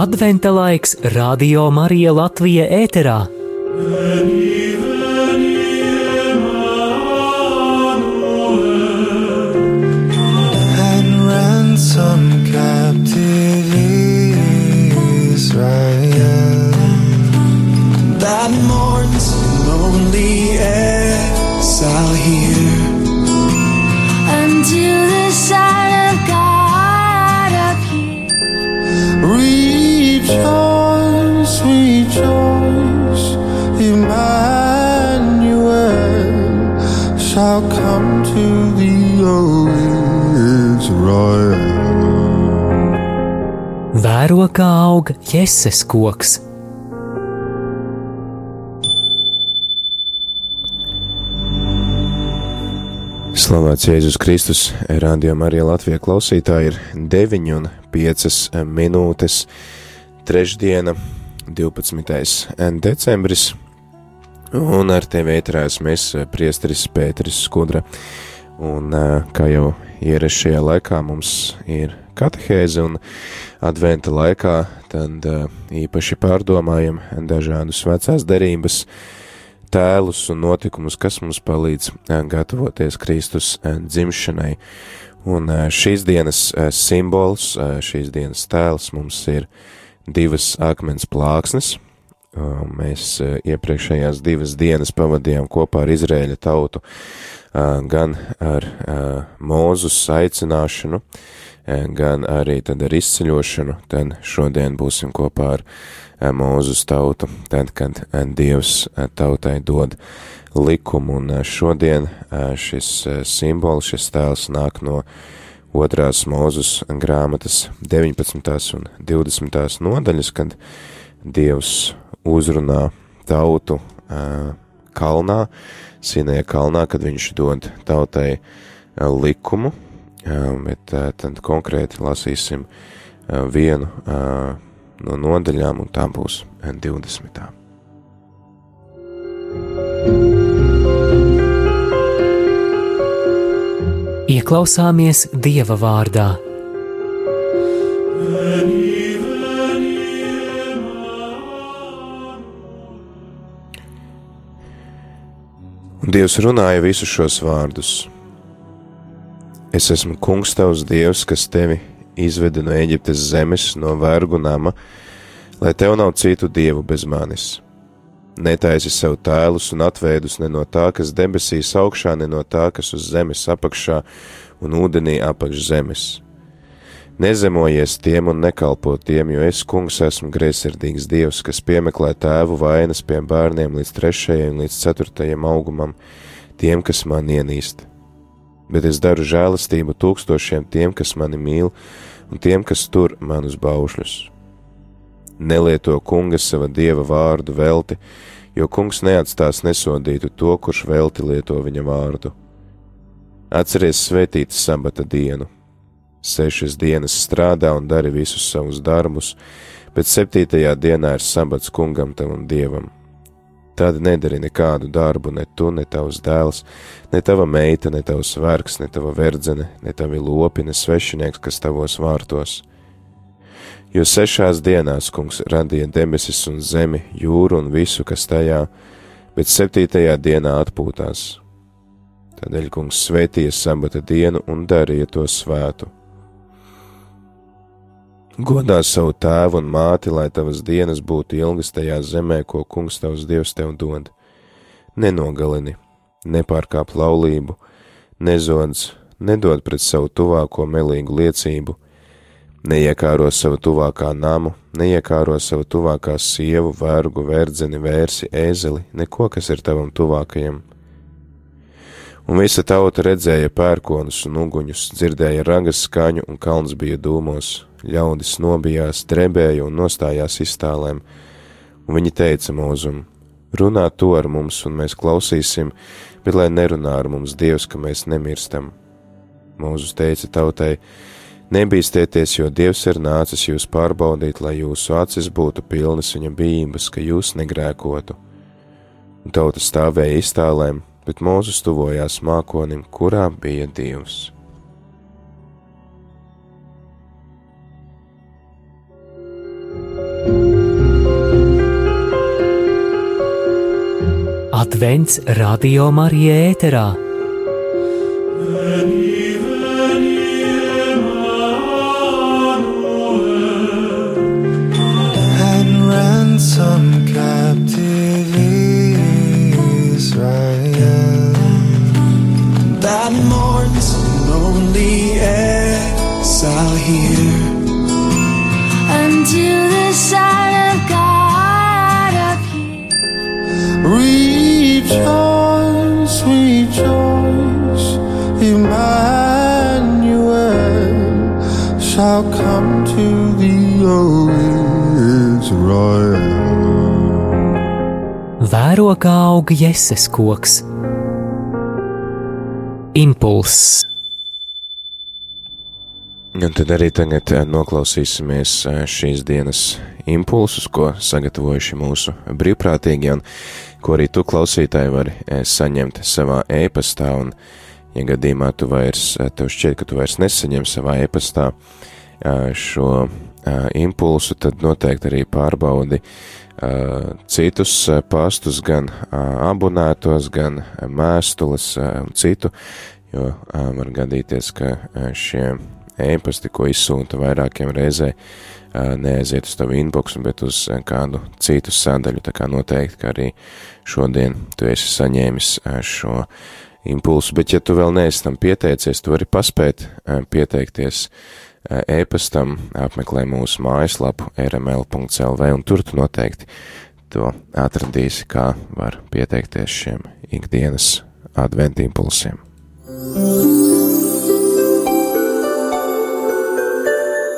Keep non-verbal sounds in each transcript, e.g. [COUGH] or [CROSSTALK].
Adventa laiks Radio Marija Latvija ēterā. and Vēro kā aug jēzus koks. Slavēts Jēzus Kristus, rādījumā arī Latvijas klausītāji ir 9,5 minūtes, trešdiena, 12. decembris, un ar tevi ēterās mēs priesteris Pēteris Skudra, un kā jau ierasts šajā laikā mums ir katehēze, un adventa laikā tad īpaši pārdomājam dažādus vecās derības, tēlus un notikumus, kas mums palīdz eh, gatavoties Kristus eh, dzimšanai. Un eh, šīs dienas simbols, šīs dienas tēls mums ir divas akmens plāksnes. Mēs iepriekšējās divas dienas pavadījām kopā ar Izrēļa tautu, gan ar Mūzus aicināšanu, gan arī tad ar izceļošanu, tad šodien būsim kopā ar Mūzus tautu, tad, kad Dievs tautai dod likumu, un šodien šis simbols, šis tēls nāk no otrās Mūzus grāmatas 19. un 20. nodaļas, kad Dievs uzrunā tautu kalnā, Sinēja kalnā, kad viņš dod tautai likumu, bet tad konkrēti lasīsim vienu no nodaļām, un tā būs 20. Ieklausāmies Dieva vārdā. Un Dievs runāja visus šos vārdus. Es esmu kungs tavs dievs, kas tevi izveda no Eģiptes zemes, no vergu nama, lai tev nav citu dievu bez manis. Netaisi sev tēlus un atveidus ne no tā, kas debesīs augšā, ne no tā, kas uz zemes apakšā un ūdenī apakš zemes. Nezemojies tiem un nekalpo tiem, jo es, kungs, esmu greizsirdīgs dievs, kas piemeklē tēvu vainas pie bērniem līdz trešajam un līdz ceturtajam augumam, tiem, kas man ienīst. Bet es daru žēlastību tūkstošiem tiem, kas mani mīl, un tiem, kas tur manus baušļus. Nelieto kunga sava dieva vārdu velti, jo kungs neatstās nesodītu to, kurš velti lieto viņa vārdu. Atceries svētīt sabata dienu. Sešas dienas strādā un dari visus savus darbus, bet septītajā dienā ir sabats kungam tavam dievam. Tad nedari nekādu darbu, ne tu, ne tavs dēls, ne tava meita, ne tavs vergs, ne tava verdzene, ne tavi lopi, ne svešinieks, kas tavos vārtos. Jo sešās dienās kungs radīja debesis un zemi, jūru un visu, kas tajā, bet septītajā dienā atpūtās. Tādēļ kungs svētīja sabata dienu un darīja to svētu. Godā savu tēvu un māti, lai tavas dienas būtu ilgas tajā zemē, ko kungs tavs dievs tev dod. Nenogalini, nepārkāp laulību, nezodz, nedod pret savu tuvāko melīgu liecību, neiekāro savu tuvākā namu, neiekāro savu tuvākā sievu, vergu, verdzeni, vērsi, ēzeli, neko, kas ir tavam tuvākajam. Un visa tauta redzēja pērkonus un uguņus, dzirdēja ragas skaņu, un kalns bija dūmos, ļaudis nobijās, drebēja un nostājās iztālēm, un viņi teica mūzum: Runā to ar mums, un mēs klausīsim, bet lai nerunā ar mums Dievs, ka mēs nemirstam. Mūzus teica tautai: Nebīsties, jo Dievs ir nācis jūs pārbaudīt, lai jūsu acis būtu pilnas viņa bijības, ka jūs negrēkotu. Un tauta stāvēja iztālēm, bet Mūzus tuvojās mākonim, kurā bija Dievs. Advents Radio Marija ēterā. and Vēro kā aug jēzus koks. Impulss. Un tad arī tagad eh, noklausīsimies eh, šīs dienas impulsus, ko sagatavojuši mūsu brīvprātīgie, un ko arī tu klausītāji vari eh, saņemt savā e-pastā. Un, ja gadījumā tu vairs, tev šķiet, ka tu vairs nesaņem savā e-pastā šo impulsu, tad noteikti arī pārbaudi citus pastus, gan abonētos, gan mēstules un citu, jo var gadīties, ka šie e-pasti, ko izsūta vairākiem reizē, neaiziet uz tavu inboxu, bet uz kādu citu sadaļu. Tā kā noteikti, ka arī šodien tu esi saņēmis šo impulsu, bet ja tu vēl neesi tam pieteicies, tu vari paspēt pieteikties e-pastam, apmeklē mūsu mājaslapu rml.lv un tur tu noteikti to atradīsi, kā var pieteikties šiem ikdienas adventu impulsiem.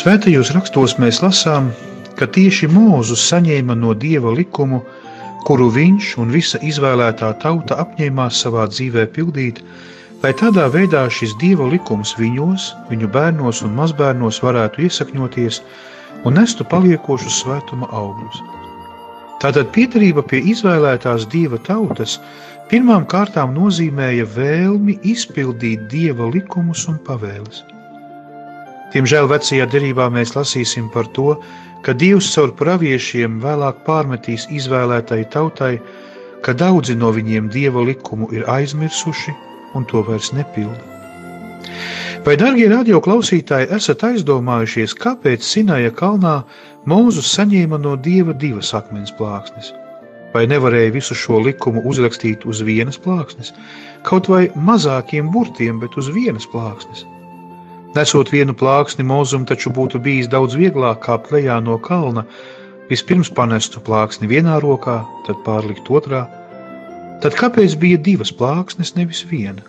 Svētajos rakstos mēs lasām, ka tieši Mūzus saņēma no dieva likumu, kuru viņš un visa izvēlētā tauta apņēmās savā dzīvē pildīt, lai tādā veidā šis dieva likums viņos, viņu bērnos un mazbērnos varētu iesakņoties un nestu paliekošus svētuma augļus. Tātad piedarība pie izvēlētās dieva tautas pirmām kārtām nozīmēja vēlmi izpildīt dieva likumus un pavēles. Diemžēl vecajā derībā mēs lasīsim par to, ka Dievs caur praviešiem vēlāk pārmetīs izvēlētai tautai, ka daudzi no viņiem dieva likumu ir aizmirsuši un to vairs nepilda. Vai, darbie radioklausītāji, esat aizdomājušies, kāpēc Sinaja kalnā Mūzus saņēma no dieva divas akmens plāksnes? Vai nevarēja visu šo likumu uzrakstīt uz vienas plāksnes, kaut vai mazākiem burtiem, bet uz vienas plāksnes? Nesot vienu plāksni mūzum, taču būtu bijis daudz vieglāk kāpt lejā no kalna. Vispirms panestu plāksni vienā rokā, tad pārlikt otrā. Tad kāpēc bija divas plāksnes, nevis viena?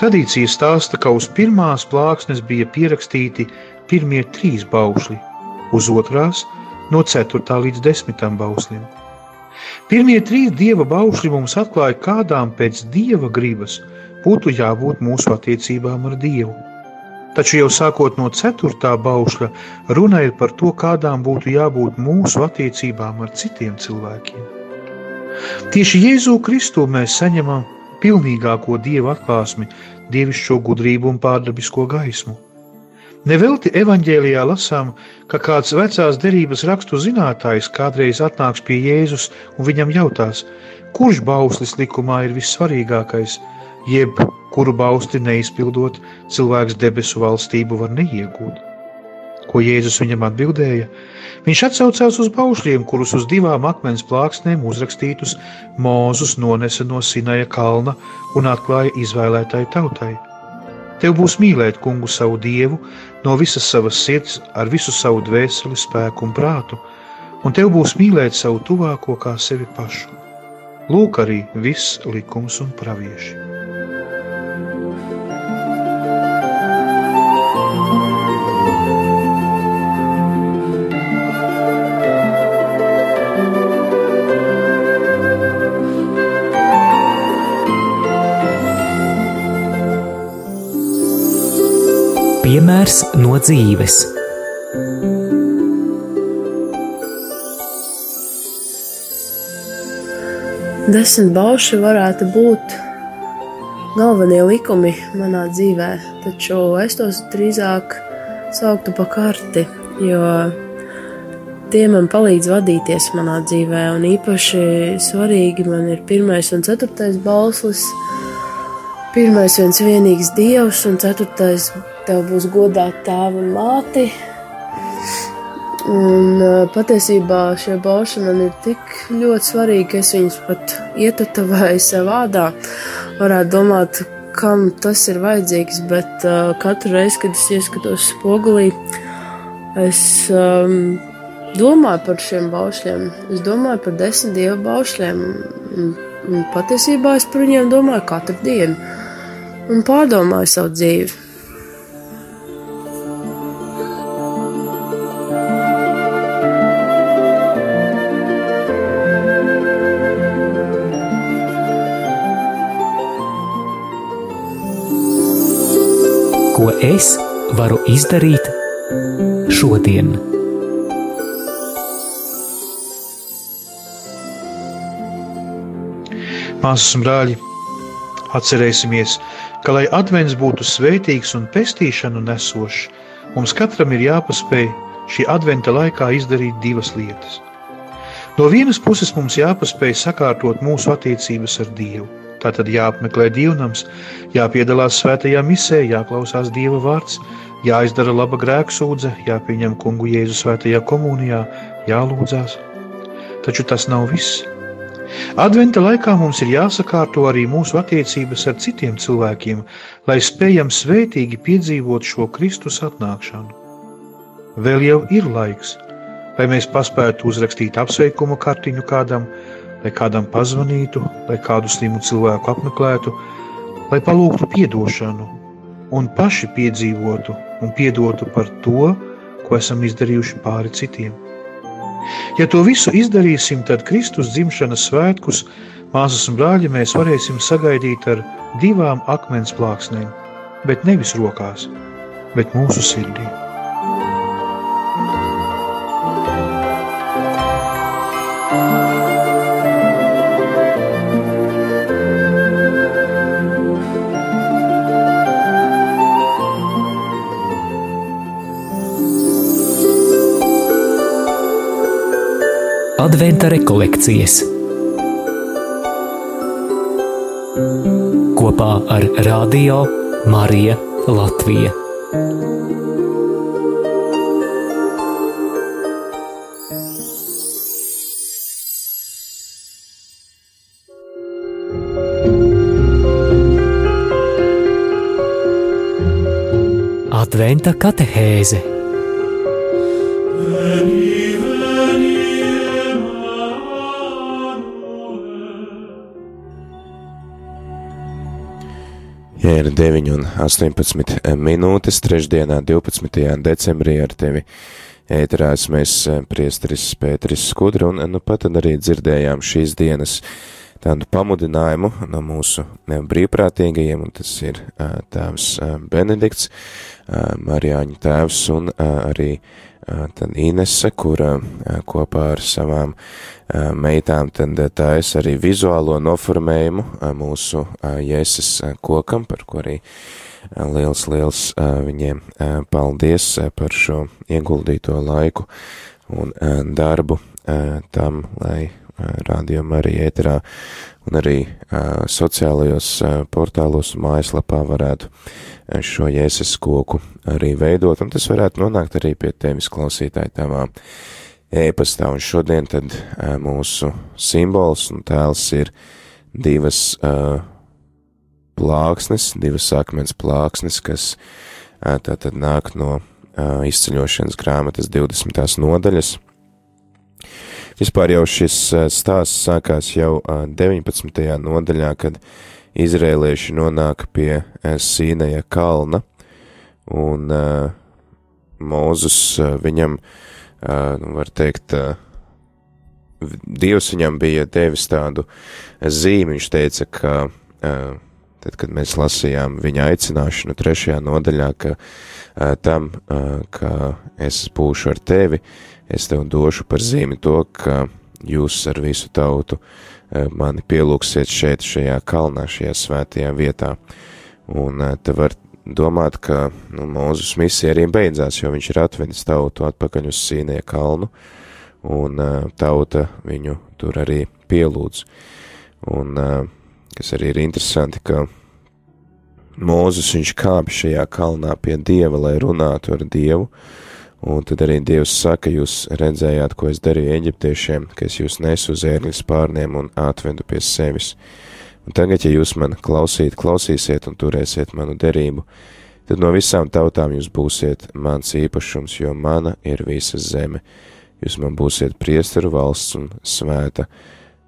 Tradīcija stāsta, ka uz pirmās plāksnes bija pierakstīti pirmie trīs baušļi, uz otrās no 4. līdz 10. bauslim. Pirmie trīs dieva baušļi mums atklāja, kādām pēc dieva gribas būtu jābūt mūsu attiecībām ar Dievu. Taču jau sākot no 4. baušļa, runa ir par to, kādām būtu jābūt mūsu attiecībām ar citiem cilvēkiem. Tieši Jēzu Kristu mēs saņemam pilnīgāko dieva atklāsmi, dievišķo gudrību un pārdabisko gaismu. Nevelti evanģēlijā lasām, ka kāds vecās derības rakstu zinātājs kādreiz atnāks pie Jēzus un viņam jautās, kurš bauslis likumā ir vissvarīgākais, jeb kuru bausti neizpildot, cilvēks debesu valstību var neiegūt. Ko Jēzus viņam atbildēja? Viņš atsaucās uz baušļiem, kurus uz divām akmens plāksnēm uzrakstītus Mūzus nonesa no Sinaja kalna un atklāja izvēlētai tautai. Tev būs mīlēt kungu savu dievu no visas savas sirds, ar visu savu dvēseli, spēku un prātu, un tev būs mīlēt savu tuvāko kā sevi pašu. Lūk arī viss likums un pravieši. Piemērs no dzīves. Desmit balsi varētu būt galvenie likumi manā dzīvē, taču es tos drīzāk sauktu pa karti, jo tie man palīdz vadīties manā dzīvē. Un īpaši svarīgi man ir pirmais un ceturtais bauslis. Pirmais viens vienīgs dievs, un ceturtais tev būs godā tēva un māti. Un patiesībā šie bauši man ir tik ļoti svarīgi, ka es viņus pat ietatovēju sev vārdā. Varētu domāt, kam tas ir vajadzīgs, bet uh, katru reizi, kad es ieskatos spogulī, es um, domāju par šiem baušļiem. Es domāju par desmit dievu baušļiem. Un, un patiesībā es par viņiem domāju katru dienu un pārdomāju savu dzīvi. Es varu izdarīt šodien? Māsas un brāļi, atcerēsimies, ka, lai advents būtu svētīgs un pestīšanu nesošs, mums katram ir jāpaspēj šī adventa laikā izdarīt divas lietas. No vienas puses mums jāpaspēj sakārtot mūsu attiecības ar Dievu. Tātad jāapmeklē dievnams, jāpiedalās svētajā misē, jāklausās Dieva vārds, jāizdara laba grēksūdze, jāpieņem kungu Jēzu svētajā komunijā, jālūdzās. Taču tas nav viss. Adventa laikā mums ir jāsakārto arī mūsu attiecības ar citiem cilvēkiem, lai spējam svētīgi piedzīvot šo Kristus atnākšanu. Vēl jau ir laiks, lai mēs paspētu uzrakstīt apsveikuma kartiņu kādam, lai kādam pazvanītu, lai kādu slimu cilvēku apmeklētu, lai palūgtu piedošanu un paši piedzīvotu un piedotu par to, ko esam izdarījuši pāri citiem. Ja to visu izdarīsim, tad Kristus dzimšanas svētkus, māsas un brāļi, mēs varēsim sagaidīt ar divām akmens plāksnēm, bet nevis rokās, bet mūsu sirdī. Adventa rekolekcijas kopā ar Radio Mariju Latviju. Adventa katehēze ir 9 un 18 minūtes, trešdienā, 12. decembrī ar tevi ēterās mēs priesteris Pēteris Skudra un nu pat arī dzirdējām šīs dienas tādu pamudinājumu no mūsu brīvprātīgajiem, un tas ir tēvs Benedikts, ā, Marijāņa tēvs un arī tad Inese, kura kopā ar savām meitām tad taisa arī vizuālo noformējumu mūsu ā, kokam, par ko arī liels, liels viņiem paldies par šo ieguldīto laiku un darbu tam, lai rādījuma arī ēterā un arī sociālajos portālos mājaslapā varētu šo jēzus koku arī veidot, un tas varētu nonākt arī pie tevis klausītāji tavā ēpastā, un šodien tad mūsu simbols un tēls ir divas plāksnes, divas akmens plāksnes, kas tātad nāk no izceļošanas grāmatas 20. nodaļas, Vispār jau šis stāsts sākās jau 19. nodaļā, kad izrēlieši nonāk pie Sīnaja kalna, un Mūzus viņam, nu, var teikt, Dievs viņam bija devis tādu zīmi, viņš teica, ka tad, kad mēs lasījām viņa aicināšanu trešajā nodaļā, ka uh, tam, uh, ka es būšu ar tevi, es tev došu par zīmi to, ka jūs ar visu tautu uh, mani pielūksiet šeit, šajā kalnā, šajā svētajā vietā. Un uh, te var domāt, ka nu, Mūzus misija arī beidzās, jo viņš ir atvedis tautu atpakaļ uz Sīnie kalnu, un uh, tauta viņu tur arī pielūdz. Un, uh, kas arī ir interesanti, ka Mūzus viņš kāpj šajā kalnā pie Dieva, lai runātu ar Dievu, un tad arī Dievs saka, jūs redzējāt, ko es darīju eģiptiešiem, ka es jūs nesu uz ērgļu spārniem un atvedu pie sevis. Un tagad, ja jūs man klausīt, klausīsiet un turēsiet manu derību, tad no visām tautām jūs būsiet mans īpašums, jo mana ir visa zeme. Jūs man būsiet priesteru valsts un svēta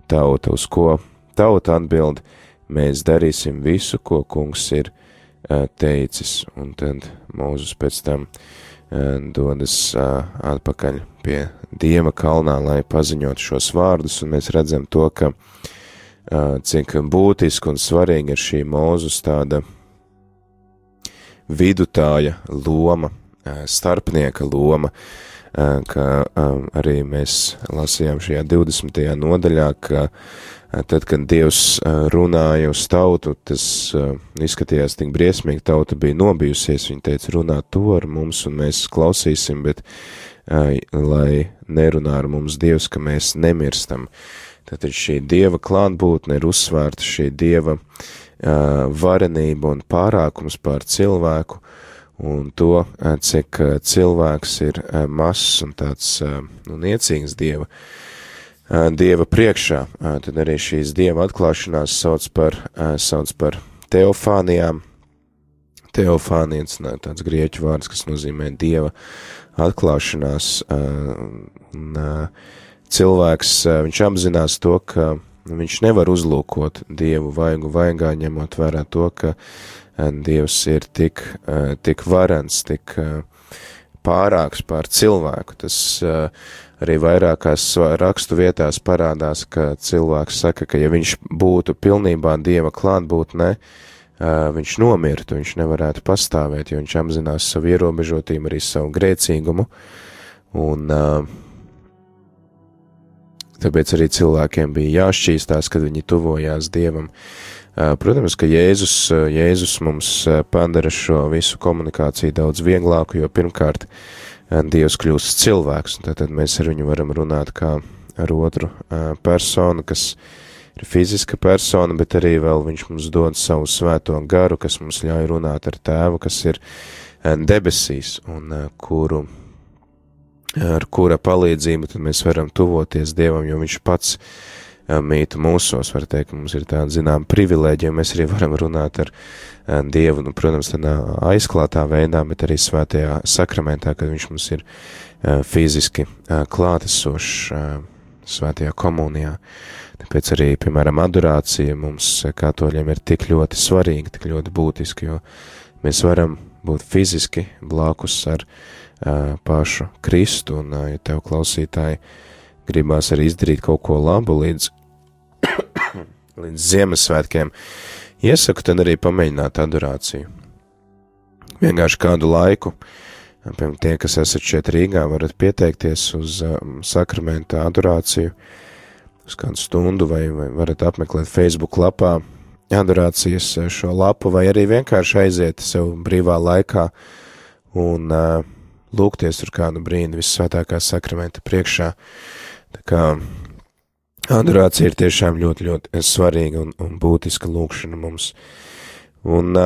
tauta, uz ko tauta atbild, mēs darīsim visu, ko kungs ir teicis. Un tad Mūzus pēc tam dodas atpakaļ pie Dieva kalnā, lai paziņotu šos vārdus, un mēs redzam to, ka cik būtiski un svarīgi ir šī mūzus tāda vidutāja loma, starpnieka loma, ka arī mēs lasījām šajā 20. nodaļā, ka tad, kad Dievs runāja uz tautu, tas izskatījās tik briesmīgi, tauta bija nobijusies, viņa teica, runā to ar mums un mēs klausīsim, bet lai nerunā ar mums Dievs, ka mēs nemirstam. Tātad šī dieva klātbūtne ir uzsvērta šī dieva varenība un pārākums pār cilvēku, un to, cik cilvēks ir mazs un tāds uh, nu, niecīgs dieva, dieva priekšā. Uh, tad arī šīs dieva atklāšanās sauc par, uh, sauc par teofānijām. Teofānijas, tāds grieķu vārds, kas nozīmē dieva atklāšanās. Un, cilvēks, viņš apzinās to, ka viņš nevar uzlūkot Dievu vaigu vaigā, ņemot vērā to, ka Dievs ir tik, tik varens, tik pārāks pār cilvēku. Tas arī vairākās rakstu vietās parādās, ka cilvēks saka, ka ja viņš būtu pilnībā Dieva klātbūtnē, viņš nomirtu, viņš nevarētu pastāvēt, jo viņš apzinās savu ierobežotību, arī savu grēcīgumu, un uh, Tāpēc arī cilvēkiem bija jāšķīstās, kad viņi tuvojās Dievam. Protams, ka Jēzus, Jēzus mums padara šo visu komunikāciju daudz vieglāku, jo pirmkārt Dievs kļūst cilvēks, un tad mēs ar viņu varam runāt kā ar otru personu, kas ir fiziska persona, bet arī vēl viņš mums dod savu svēto garu, kas mums ļauj runāt ar tēvu, kas ir debesīs, un kuru ar kura palīdzību tad mēs varam tuvoties Dievam, jo Viņš pats mītu mūsos, var teikt, mums ir tāda, zinām, privilēģija, mēs arī varam runāt ar Dievu, nu, protams, tādā aizklātā veidā, bet arī svētajā sakramentā, kad Viņš mums ir fiziski klātesošs svētajā komunijā. Tāpēc arī, piemēram, adorācija mums katoļiem ir tik ļoti svarīga, tik ļoti būtiska, jo mēs varam būt fiziski blakus ar uh, pašu Kristu, un, ja tev klausītāji gribās arī izdarīt kaut ko labu līdz, līdz Ziemassvētkiem, iesaku tad arī pamēģināt adorāciju. Vienkārši kādu laiku, piemēram, tie, kas esat šeit Rīgā, varat pieteikties uz um, sakramenta adorāciju uz kādu stundu, vai, vai varat apmeklēt Facebook lapā adorācijas šo lapu, vai arī vienkārši aiziet sev brīvā laikā un uh, lūgties tur kādu brīdi visvētākā sakramenta priekšā. Tā kā adorācija ir tiešām ļoti, ļoti svarīga un, un būtiska lūkšana mums. Un,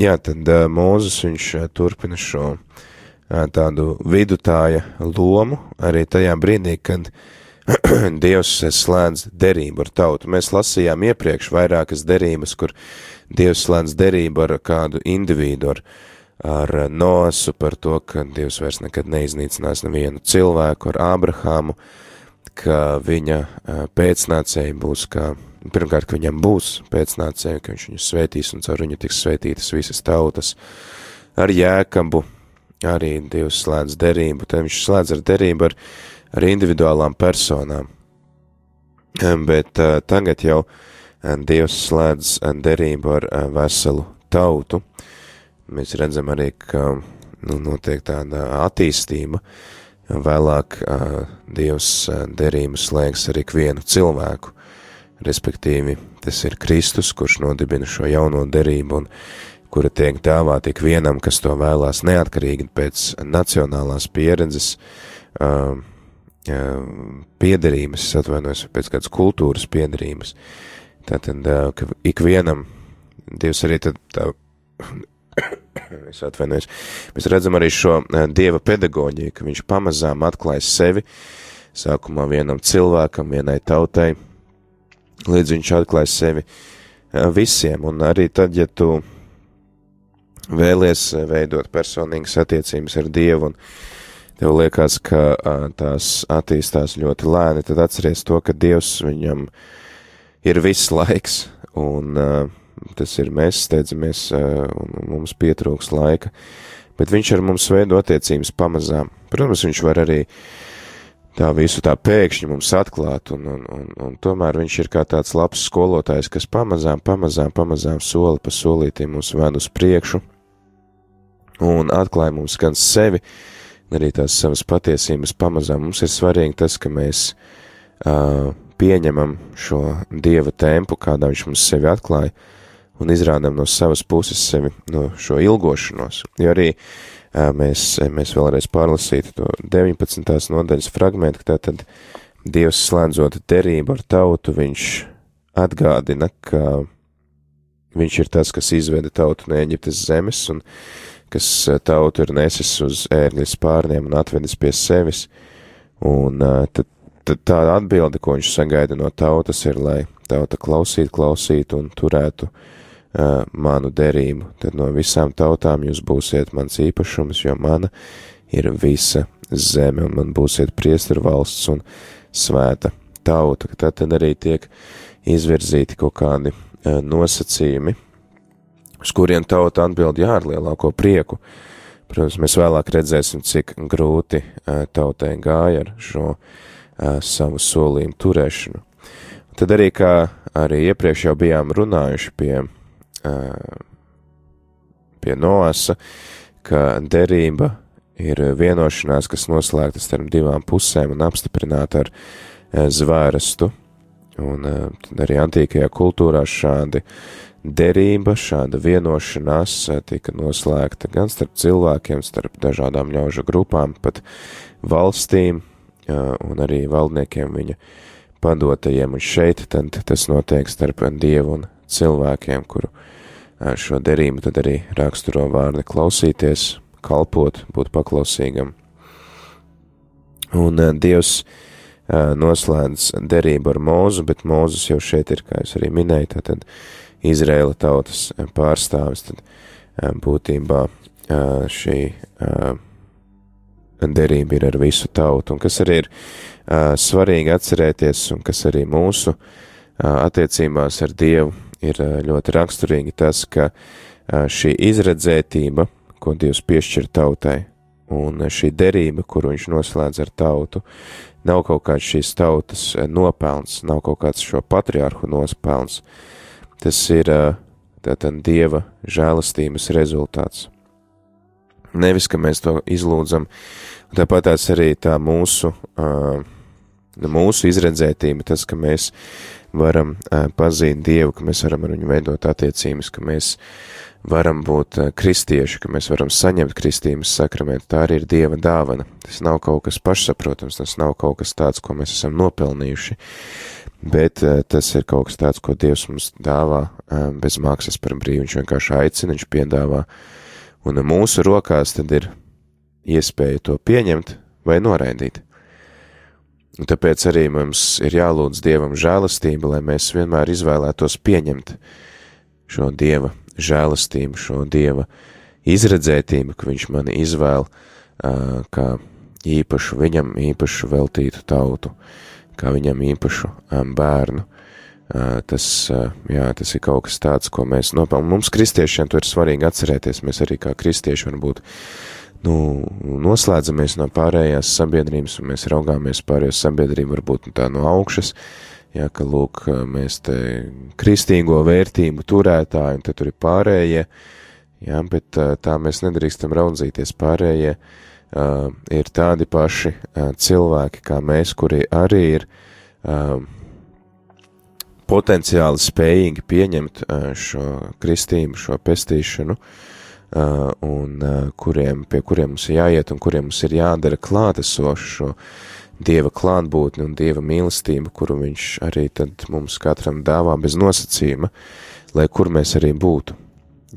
jā, tad Mūzes viņš turpina šo tādu vidutāja lomu arī tajā brīdī, kad [CLEARS THROAT] Dievs slēdz derību ar tautu. Mēs lasījām iepriekš vairākas derības, kur Dievs slēdz derību ar kādu individu, ar, ar Noasu par to, ka Dievs vairs nekad neiznīcinās nevienu cilvēku ar Ābrahāmu, ka viņa pēcnācēji būs kā, pirmkārt, ka viņam būs pēcnācēji, ka viņš viņu svētīs un caur viņu tiks svētītas visas tautas. Ar Jēkabu arī Dievs slēdz derību, tad viņš slēdz ar derību ar, ar individuālām personām. Bet uh, tagad jau Dievs slēdz derību ar veselu tautu. Mēs redzam arī, ka nu, notiek tāda attīstība. Vēlāk Dievs derību slēgs ar ikvienu cilvēku, respektīvi tas ir Kristus, kurš nodibina šo jauno derību un kura tiek dāvāta ik vienam, kas to vēlās neatkarīgi pēc nacionālās pieredzes, uh, piederības, atvainojos, pēc kādas kultūras piederības. Tātad, ka ikvienam Dievs arī tad tā, [COUGHS] es atvainojos, mēs redzam arī šo Dieva pedagoģiju, ka viņš pamazām atklājas sevi, sākumā vienam cilvēkam, vienai tautai, līdz viņš atklājas sevi visiem, un arī tad, ja tu vēlies veidot personīgas attiecības ar Dievu un tev liekas, ka tās attīstās ļoti lēni, tad atceries to, ka Dievs viņam ir viss laiks, un tas ir mēs steidzamies, un mums pietrūks laika, bet viņš ar mums veido attiecības pamazām. Protams, viņš var arī tā visu tā pēkšņi mums atklāt, un, un, un, un tomēr viņš ir kā tāds labs skolotājs, kas pamazām, pamazām, pamazām soli pa solītiem mūs ved uz priekšu, un atklāja mums gan sevi, uh, arī tās savas patiesības pamazām. Mums ir svarīgi tas, ka mēs uh, pieņemam šo dieva tempu, kādā viņš mums sevi atklāja, un izrādām no savas puses sevi no šo ilgošanos. Jo arī mēs, mēs vēlreiz pārlasītu to 19. nodaļas fragmentu, ka tātad Dievs slēdzot derību ar tautu, viņš atgādina, ka viņš ir tas, kas izveda tautu no Eģiptes zemes, un kas tautu ir nesis uz ērgļa spārniem un atvedis pie sevis, un tad, tad tā atbilde, ko viņš sagaida no tautas, ir, lai tauta klausītu, klausītu un turētu uh, manu derību. Tad no visām tautām jūs būsiet mans īpašums, jo mana ir visa zeme, un man būsiet priesteru valsts un svēta tauta. Tad, arī tiek izvirzīti kaut kādi nosacījumi, uz kuriem tauta atbild jā ar lielāko prieku. Protams, mēs vēlāk redzēsim, cik grūti tautai gāja ar šo savu solījumu turēšanu. Tad arī, kā arī iepriekš jau bijām runājuši pie, pie Noasa, ka derība ir vienošanās, kas noslēgta starp divām pusēm un apstiprināta ar zvērestu. Un tad arī antīkajā kultūrā šādi derība, šāda vienošanās tika noslēgta gan starp cilvēkiem, starp dažādām ļaužu grupām, pat valstīm un arī valdniekiem viņa padotajiem, un šeit tad tas notiek starp dievu un cilvēkiem, kuru šo derību tad arī raksturo vārdi klausīties, kalpot, būt paklausīgam. Un Dievs noslēdz derību ar mūzu, bet mūzes jau šeit ir, kā es arī minēju, tātad Izraēla tautas pārstāvis, tad būtībā šī derība ir ar visu tautu, un kas arī ir svarīgi atcerēties, un kas arī mūsu attiecībās ar Dievu ir ļoti raksturīgi tas, ka šī izredzētība, ko Dievs piešķir tautai, un šī derība, kuru viņš noslēdz ar tautu, nav kaut kāds šīs tautas nopelns, nav kaut kāds šo patriarhu nospelns, Tas ir tātad Dieva žēlastības rezultāts. Nevis, ka mēs to izlūdzam, tāpat tās arī tā mūsu, mūsu izredzētība, tas, ka mēs varam pazīt Dievu, ka mēs varam ar viņu veidot attiecības, ka mēs varam būt kristieši, ka mēs varam saņemt kristības sakramentu, tā arī ir Dieva dāvana. Tas nav kaut kas pašsaprotams, tas nav kaut kas tāds, ko mēs esam nopelnījuši bet tas ir kaut kas tāds, ko Dievs mums dāvā bez maksas par brīvu. Viņš vienkārši aicina, viņš piedāvā, un mūsu rokās tad ir iespēja to pieņemt vai noraidīt. Un tāpēc arī mums ir jālūdz Dievam žēlastība, lai mēs vienmēr izvēlētos pieņemt šo Dieva žēlastību, šo Dieva izredzētību, ka Viņš mani izvēl kā īpašu, viņam īpašu veltītu tautu. Kā viņam īpašu bērnu. Tas, jā, tas ir kaut kas tāds, ko mēs nopelnām. Mums, kristiešiem, to ir svarīgi atcerēties. Mēs arī kā kristieši varbūt nu, noslēdzamies no pārējās sabiedrības, un mēs raugāmies pārējo sabiedrību varbūt nu, tā no augšas, Jā, ka lūk, mēs te kristīgo vērtību turētāji, un te tur ir pārējie, jā, bet tā mēs nedrīkstam raudzīties. Pārējie. Uh, ir tādi paši uh, cilvēki kā mēs, kuri arī ir uh, potenciāli spējīgi pieņemt uh, šo kristību, šo pestīšanu, uh, un uh, kuriem, pie kuriem mums ir jāiet un kuriem mums ir jādara klātesošu dieva klātbūtni un dieva mīlestību, kuru viņš arī tad mums katram dāvā bez nosacījuma, lai kur mēs arī būtu.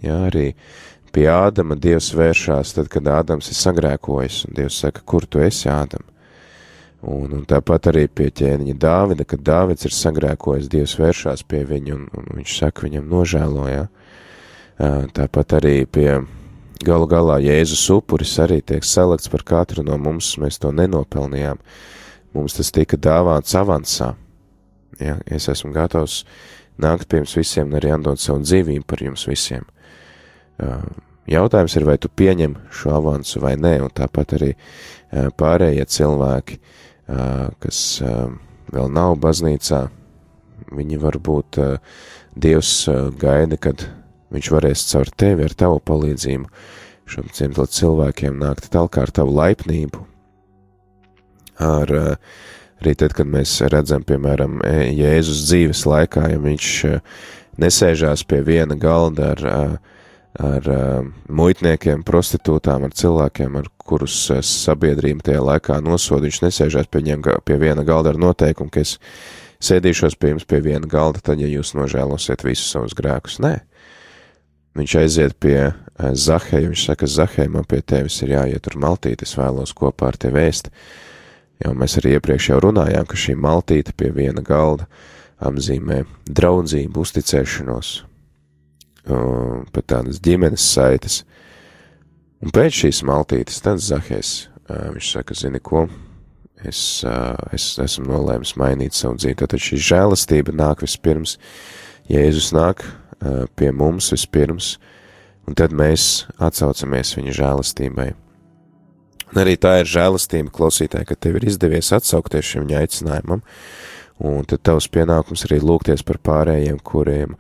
Jā, arī pie Ādama Dievs vēršās tad, kad Ādams ir sagrēkojis, un Dievs saka, kur tu esi, Ādam? Un, un tāpat arī pie ķēniņa Dāvida, kad Dāvids ir sagrēkojis, Dievs vēršās pie viņa, un, un viņš saka viņam nožēlojā. Tāpat arī pie galu galā Jēzus upuris arī tiek salikts par katru no mums, mēs to nenopelnījām. Mums tas tika dāvāts avansā. Ja, es esmu gatavs nākt pie jums visiem un arī andot savu dzīvību par jums visiem. Jautājums ir, vai tu pieņem šo avansu vai nē, un tāpat arī pārējie cilvēki, kas vēl nav baznīcā, viņi varbūt Dievs gaida, kad viņš varēs caur tevi ar tavu palīdzību šiem cimtlat cilvēkiem nākt tālāk ar tavu laipnību. Ar arī tad, kad mēs redzam, piemēram, Jēzus dzīves laikā, ja viņš nesēžās pie viena galda ar, ar muitniekiem, prostitūtām, ar cilvēkiem, ar kurus sabiedrība tajā laikā nosoda, viņš nesēžās pie, viņiem, pie viena galda ar noteikumu, ka es sēdīšos pie jums pie viena galda, tad, ja jūs nožēlosiet visus savus grēkus. Nē, viņš aiziet pie Zaheja, viņš saka, Zaheja, man pie tevis ir jāiet tur maltīt, es vēlos kopā ar tevi ēst. Jau mēs arī iepriekš jau runājām, ka šī maltīte pie viena galda apzīmē draudzību, uzticēšanos, pat tādas ģimenes saites. Un pēc šīs maltītes tad Zahejs, viņš saka, zini ko, es, es esmu nolēmis mainīt savu dzīvi, tātad šī žēlastība nāk vispirms, Jēzus nāk pie mums vispirms, un tad mēs atsaucamies viņa žēlastībai. Un arī tā ir žēlastība klausītāji, ka tev ir izdevies atsaukties šim viņa aicinājumam, un tad tavs pienākums arī lūgties par pārējiem, kuriem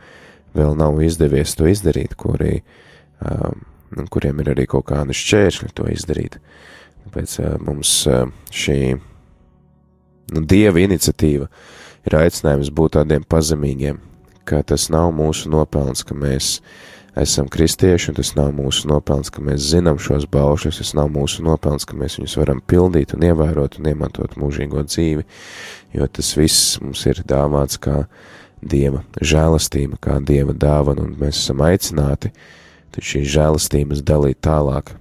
vēl nav izdevies to izdarīt, kuri, um, kuriem ir arī kaut kāda šķēršļa to izdarīt. Tāpēc uh, mums uh, šī nu, dieva iniciatīva ir aicinājums būt tādiem pazemīgiem, ka tas nav mūsu nopelns, ka mēs esam kristieši, un tas nav mūsu nopelns, ka mēs zinām šos baušļus, tas nav mūsu nopelns, ka mēs viņus varam pildīt un ievērot un iemantot mūžīgo dzīvi, jo tas viss mums ir dāvāts kā Dieva žēlastība, kā Dieva dāvana, un mēs esam aicināti šīs žēlastības dalīt tālāk,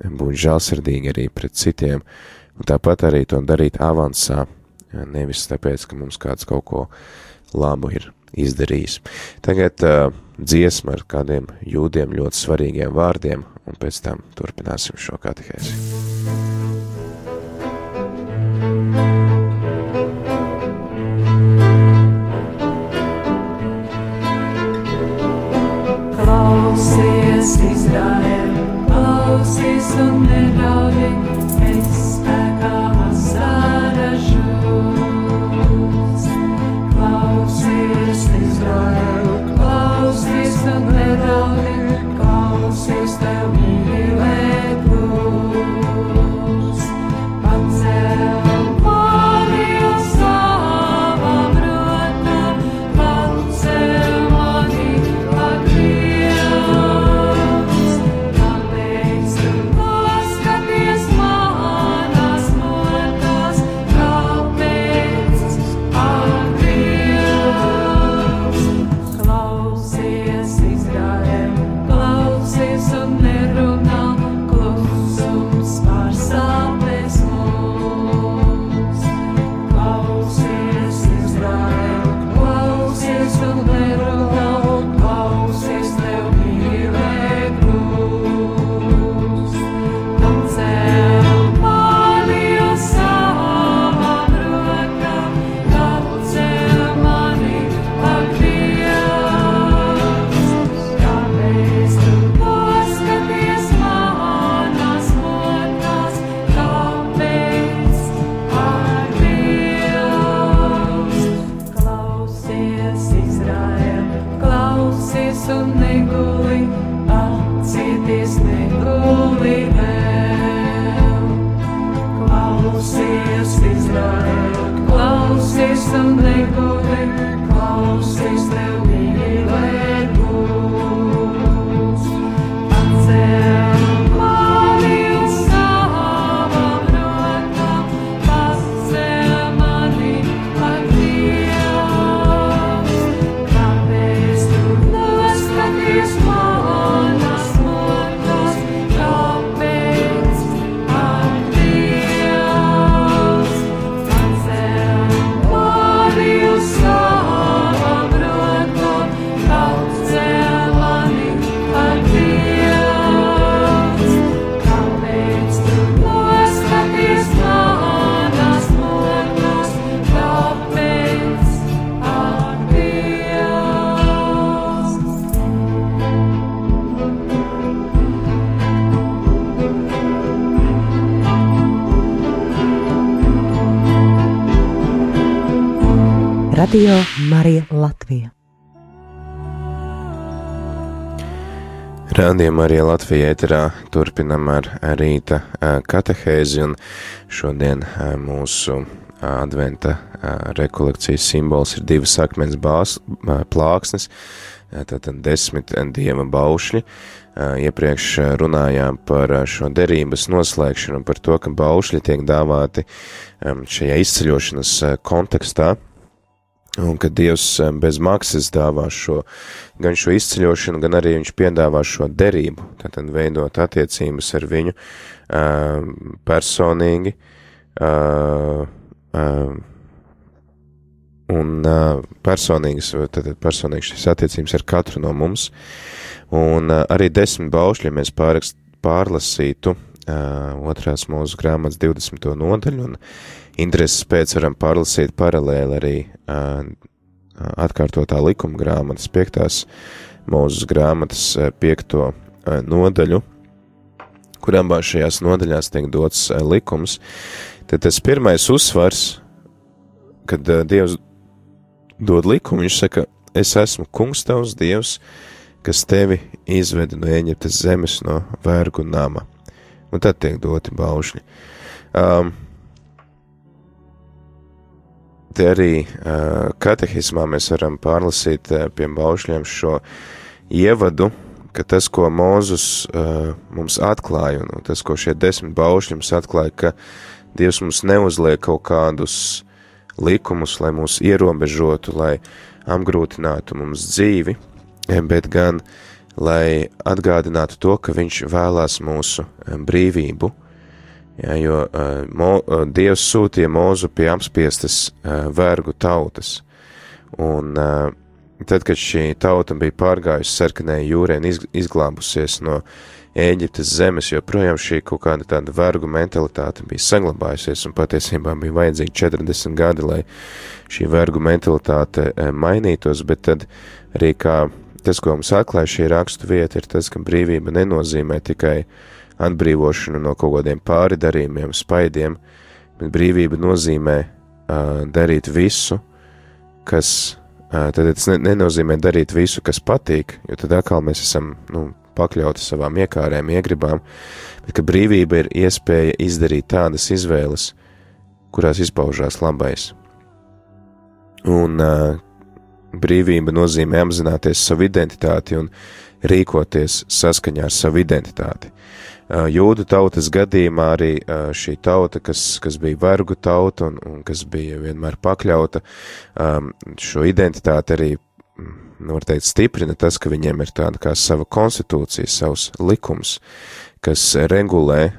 būt žēlsirdīgi arī pret citiem, un tāpat arī to darīt avansā, nevis tāpēc, ka mums kāds kaut ko labu ir izdarījis. Tagad uh, dziesma ar kādiem jūdiem ļoti svarīgiem vārdiem, un pēc tam turpināsim šo katehēzi. Klausies, Izraēl, klausies un nedaudi, Radio Marija Latvija. Rādījumā arī Latvijā ēterā turpinam ar rīta katehēzi, un šodien mūsu adventa rekolekcijas simbols ir divas akmens bās, plāksnes, tātad desmit dieva baušļi. Iepriekš runājām par šo derības noslēgšanu, par to, ka baušļi tiek dāvāti šajā izceļošanas kontekstā, Un ka Dievs eh, bez maksas dāvā šo, gan šo izceļošanu, gan arī viņš piedāvā šo derību, tātad veidot attiecības ar viņu uh, personīgi, uh, uh, un uh, personīgas, tātad personīgi šīs attiecības ar katru no mums, un uh, arī desmit baušļi, ja mēs pārakst, pārlasītu uh, otrās mūsu grāmatas 20. nodaļu, un intereses pēc varam pārlasīt paralēli arī uh, atkārtotā likuma grāmatas, piektās mūzes grāmatas piekto nodaļu, kur abās šajās nodaļās tiek dots likums, tad tas pirmais uzsvars, kad Dievs dod likumu, viņš saka, es esmu kungs tavs Dievs, kas tevi izveda no Eģiptes zemes, no vergu nama. Un tad tiek doti baušļi. Um, Te arī uh, katehismā mēs varam pārlasīt uh, pie baušļiem šo ievadu, ka tas, ko Mūzus uh, mums atklāja, un tas, ko šie desmit baušļi mums atklāja, ka Dievs mums neuzliek kaut kādus likumus, lai mūs ierobežotu, lai apgrūtinātu mums dzīvi, bet gan, lai atgādinātu to, ka Viņš vēlās mūsu brīvību, Ja, jo uh, mo, uh, Dievs sūtīja mūzu pie apspiestas uh, vergu tautas, un uh, tad, kad šī tauta bija pārgājusi sarkanai jūrē un iz, izglābusies no Ēģiptes zemes, joprojām šī kaut kāda tāda vergu mentalitāte bija saglabājusies, un patiesībā bija vajadzīgi 40 gadi, lai šī vergu mentalitāte mainītos, bet tad arī kā tas, ko mums atklāja šī rakstu vieta, ir tas, ka brīvība nenozīmē tikai uh, atbrīvošanu no kaut kādiem pāridarījumiem, spaidiem, bet brīvība nozīmē uh, darīt visu, kas, uh, tad tas ne, nenozīmē darīt visu, kas patīk, jo tad atkal mēs esam, nu, pakļauti savām iekārēm, iegribām, bet ka brīvība ir iespēja izdarīt tādas izvēles, kurās izpaužās labais. Un uh, brīvība nozīmē apzināties savu identitāti un rīkoties saskaņā ar savu identitāti. Jūdu tautas gadījumā arī šī tauta, kas, kas bija vergu tauta un, un kas bija vienmēr pakļauta, šo identitāti arī, nu, var teikt, stiprina tas, ka viņiem ir tāda kā sava konstitūcija, savs likums, kas regulē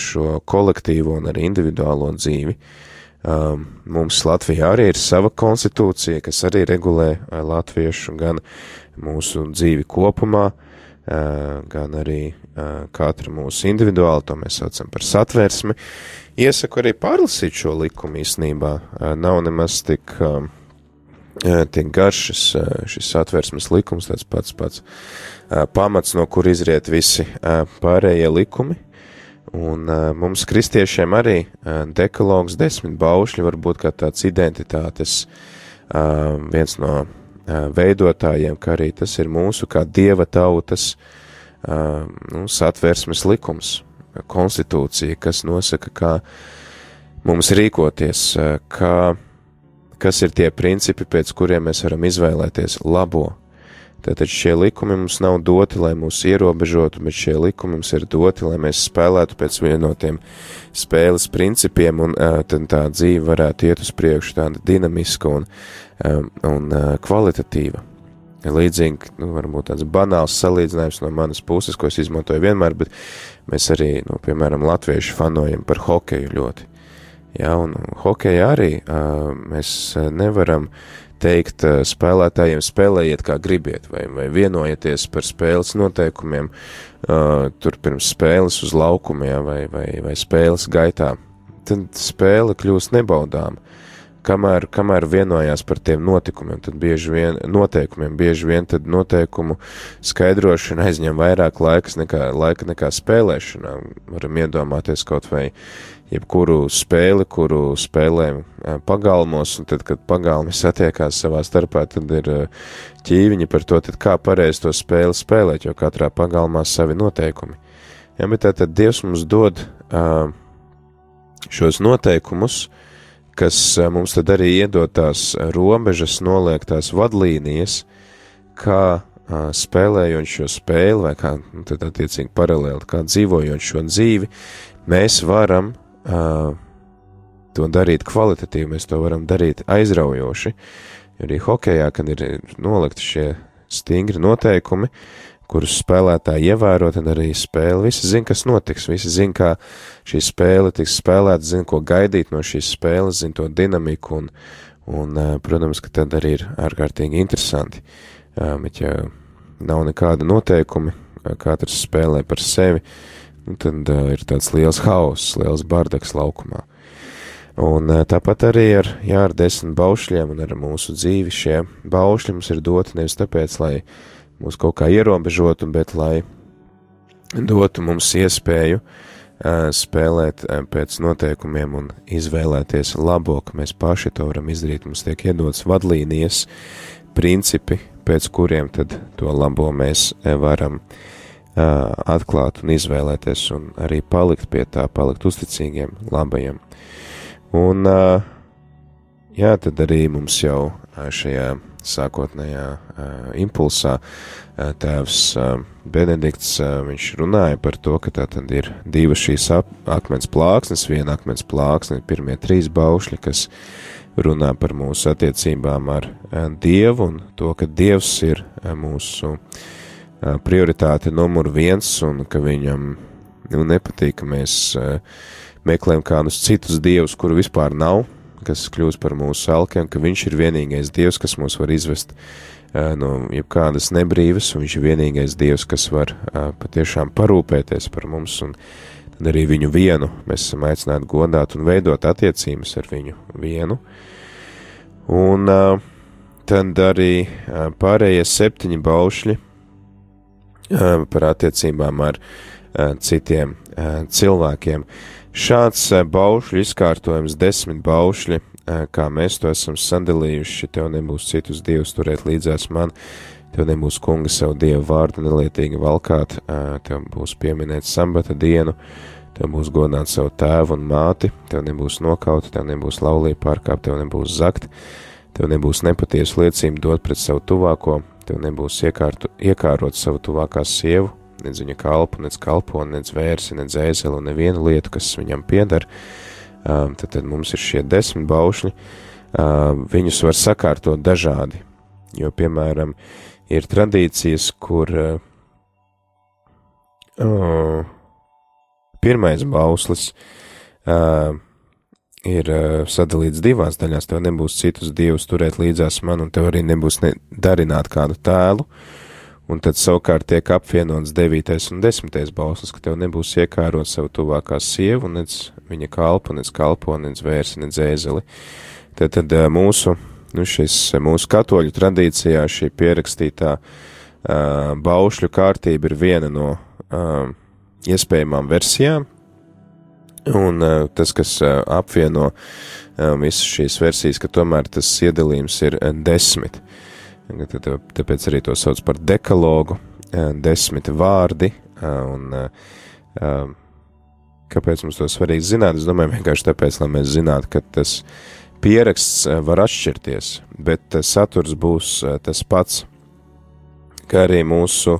šo kolektīvo un arī individuālo dzīvi. Mums Latvijā arī ir sava konstitūcija, kas arī regulē latviešu gan mūsu dzīvi kopumā, gan arī katru mūsu individuāli, to mēs saucam par satversmi. Iesaku arī pārlasīt šo likumu īstenībā. Nav nemaz tik, tik garš šis, šis satversmes likums, tāds pats pats pamats, no kur izriet visi pārējie likumi. Un mums kristiešiem arī dekalogs desmit baušļi var būt kā tāds identitātes viens no uh, veidotājiem, ka arī tas ir mūsu kā dieva tautas nu, satversmes likums, konstitūcija, kas nosaka, kā mums rīkoties, kā, kas ir tie principi, pēc kuriem mēs varam izvēlēties labo. Tātad šie likumi mums nav doti, lai mūs ierobežotu, bet šie likumi mums ir doti, lai mēs spēlētu pēc vienotiem spēles principiem, un tad tā dzīve varētu iet uz priekšu tāda dinamiska un, un kvalitatīva. Līdzīgi, nu, varbūt tāds banāls salīdzinājums no manas puses, ko es izmantoju vienmēr, bet mēs arī, nu, piemēram, latvieši fanojam par hokeju ļoti. Jā, un hokeja arī mēs nevaram teikt uh, spēlētājiem spēlējiet kā gribiet, vai, vai vienojieties par spēles noteikumiem uh, tur pirms spēles uz laukumiem vai, vai, vai spēles gaitā. Tad spēle kļūst nebaudāma. Kamēr, kamēr vienojās par tiem notikumiem, tad bieži vien, noteikumiem, bieži vien tad noteikumu skaidrošana aizņem vairāk laikas nekā, laika nekā spēlēšanā. Varam iedomāties kaut vai jebkuru spēli, kuru spēlējam pagalmos, un tad, kad pagalmi satiekās savā starpā, tad ir ķīviņi par to, tad kā pareizi to spēli spēlēt, jo katrā pagalmā savi noteikumi. Jā, bet tātad Dievs mums dod šos noteikumus, kas mums tad arī iedod tās robežas, noliek tās vadlīnijas, kā spēlējot šo spēli, vai kā nu, tad attiecīgi paralēli, kā dzīvojot šo dzīvi, mēs varam uh, to darīt kvalitatīvi, mēs to varam darīt aizraujoši. Arī hokeja, kad ir nolikti šie stingri noteikumi, kurus spēlētāji ievēro, tad arī spēle. Visi zina, kas notiks, visi zina, kā šī spēle tiks spēlēta, zina, ko gaidīt no šīs spēles, zina to dinamiku, un, un protams, ka tad arī ir ārkārtīgi interesanti. Bet, ja nav nekāda noteikumi, katrs spēlē par sevi, nu, tad ir tāds liels hauss, liels bardaks laukumā. Un tāpat arī ar, jā, ar desmit baušļiem un ar mūsu dzīvi šie baušļi mums ir doti nevis tāpēc, lai mūs kaut kā ierobežotu, bet lai dotu mums iespēju uh, spēlēt uh, pēc noteikumiem un izvēlēties labo, ka mēs paši to varam izdarīt. Mums tiek iedots vadlīnijas, principi, pēc kuriem tad to labo mēs varam uh, atklāt un izvēlēties un arī palikt pie tā, palikt uzticīgiem, labajiem. Un, jā, tad arī mums jau šajā sākotnējā impulsā tēvs Benedikts, viņš runāja par to, ka tā tad ir divas šīs akmens plāksnes, viena akmens plāksne, pirmie trīs baušļi, kas runā par mūsu attiecībām ar Dievu un to, ka Dievs ir mūsu uh, prioritāte numur viens un ka viņam nu, nepatīk, ka mēs uh, meklējam kādus citus dievus, kuru vispār nav, kas kļūst par mūsu alkiem, ka viņš ir vienīgais dievs, kas mūs var izvest uh, no jebkādas nebrīvas, un viņš ir vienīgais dievs, kas var patiešām parūpēties par mums, un tad arī viņu vienu mēs esam aicināti godāt un veidot attiecības ar viņu vienu. Un tad arī pārējie septiņi baušļi par attiecībām ar uh, citiem uh, cilvēkiem. Šāds baušļu izkārtojums, desmit baušļi, kā mēs to esam sadalījuši, tev nebūs citus dievus turēt līdzās man, tev nebūs kunga savu dievu vārdu nelietīgi valkāt, tev būs pieminēt sambata dienu, tev būs godāt savu tēvu un māti, tev nebūs nokaut, tev nebūs laulība pārkāpt, tev nebūs zakt, tev nebūs nepatiesu liecību dot pret savu tuvāko, tev nebūs iekārtu, iekārot savu tuvākā sievu, nedz viņa kalpu, nedz kalponi, nedz vērsi, nedz ēzeli un nevienu lietu, kas viņam pieder. Um, tad, tad mums ir šie desmit baušļi. Um, viņus var sakārtot dažādi, jo, piemēram, ir tradīcijas, kur uh, uh, pirmais bauslis uh, ir uh, sadalīts divās daļās. Tev nebūs citus dievus turēt līdzās man, un tev arī nebūs ne darināt kādu tēlu. Uh, Un tad savukārt tiek apvienots 9. un 10. bauslis, ka tev nebūs iekārot savu tuvākā sievu, nec viņa kalpu, nec kalpo, nec vērsi, nec ēzeli. Tad, tad mūsu, nu šis mūsu katoļu tradīcijā šī pierakstītā uh, baušļu kārtība ir viena no uh, iespējamām versijām, un uh, tas, kas uh, apvieno uh, visas šīs versijas, ka tomēr tas iedalījums ir desmit. Tāpēc arī to sauc par dekalogu, desmit vārdi. Un, kāpēc mums to svarīgi zināt? Es domāju, vienkārši tāpēc, lai mēs zinātu, ka tas pieraksts var atšķirties, bet saturs būs tas pats, kā arī mūsu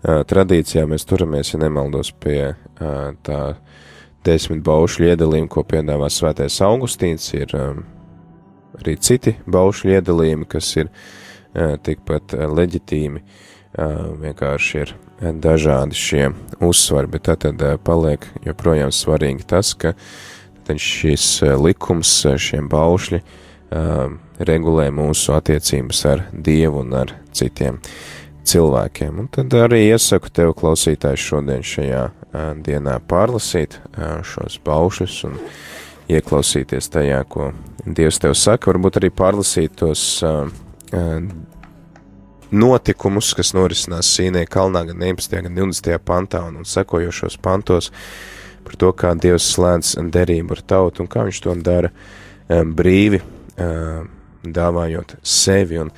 tradīcijā mēs turamies, ja nemaldos, pie tā desmit baušļu iedalījuma, ko piedāvā Svētais Augustīns. Ir um, arī citi baušļu iedalījumi, kas ir uh, tikpat uh, leģitīmi. Uh, vienkārši ir uh, dažādi šie uzsvari, bet tad, tad uh, paliek joprojām svarīgi tas, ka šis uh, likums, uh, šiem baušļi uh, regulē mūsu attiecības ar Dievu un ar citiem cilvēkiem. Un tad arī iesaku tev, klausītājs, šodien šajā dienā pārlasīt uh, šos baušļus un ieklausīties tajā, ko Dievs tev saka, varbūt arī pārlasīt tos uh, uh, notikumus, kas norisinās Sīnē kalnā gan 19. gan 20. pantā un, un sekojošos pantos par to, kā Dievs slēdz derību ar tautu un kā viņš to dara brīvi, dāvājot sevi un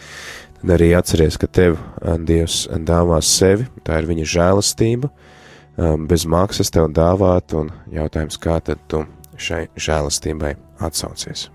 tad arī atceries, ka tev uh, Dievs dāvās sevi, tā ir viņa žēlastība, um, bez maksas tev dāvāt un jautājums, kā tad tu šai žēlastībai atsaucies.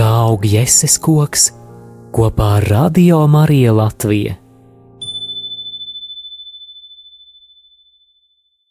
Kā aug jēzus koks kopā ar Radio Mariju Latviju.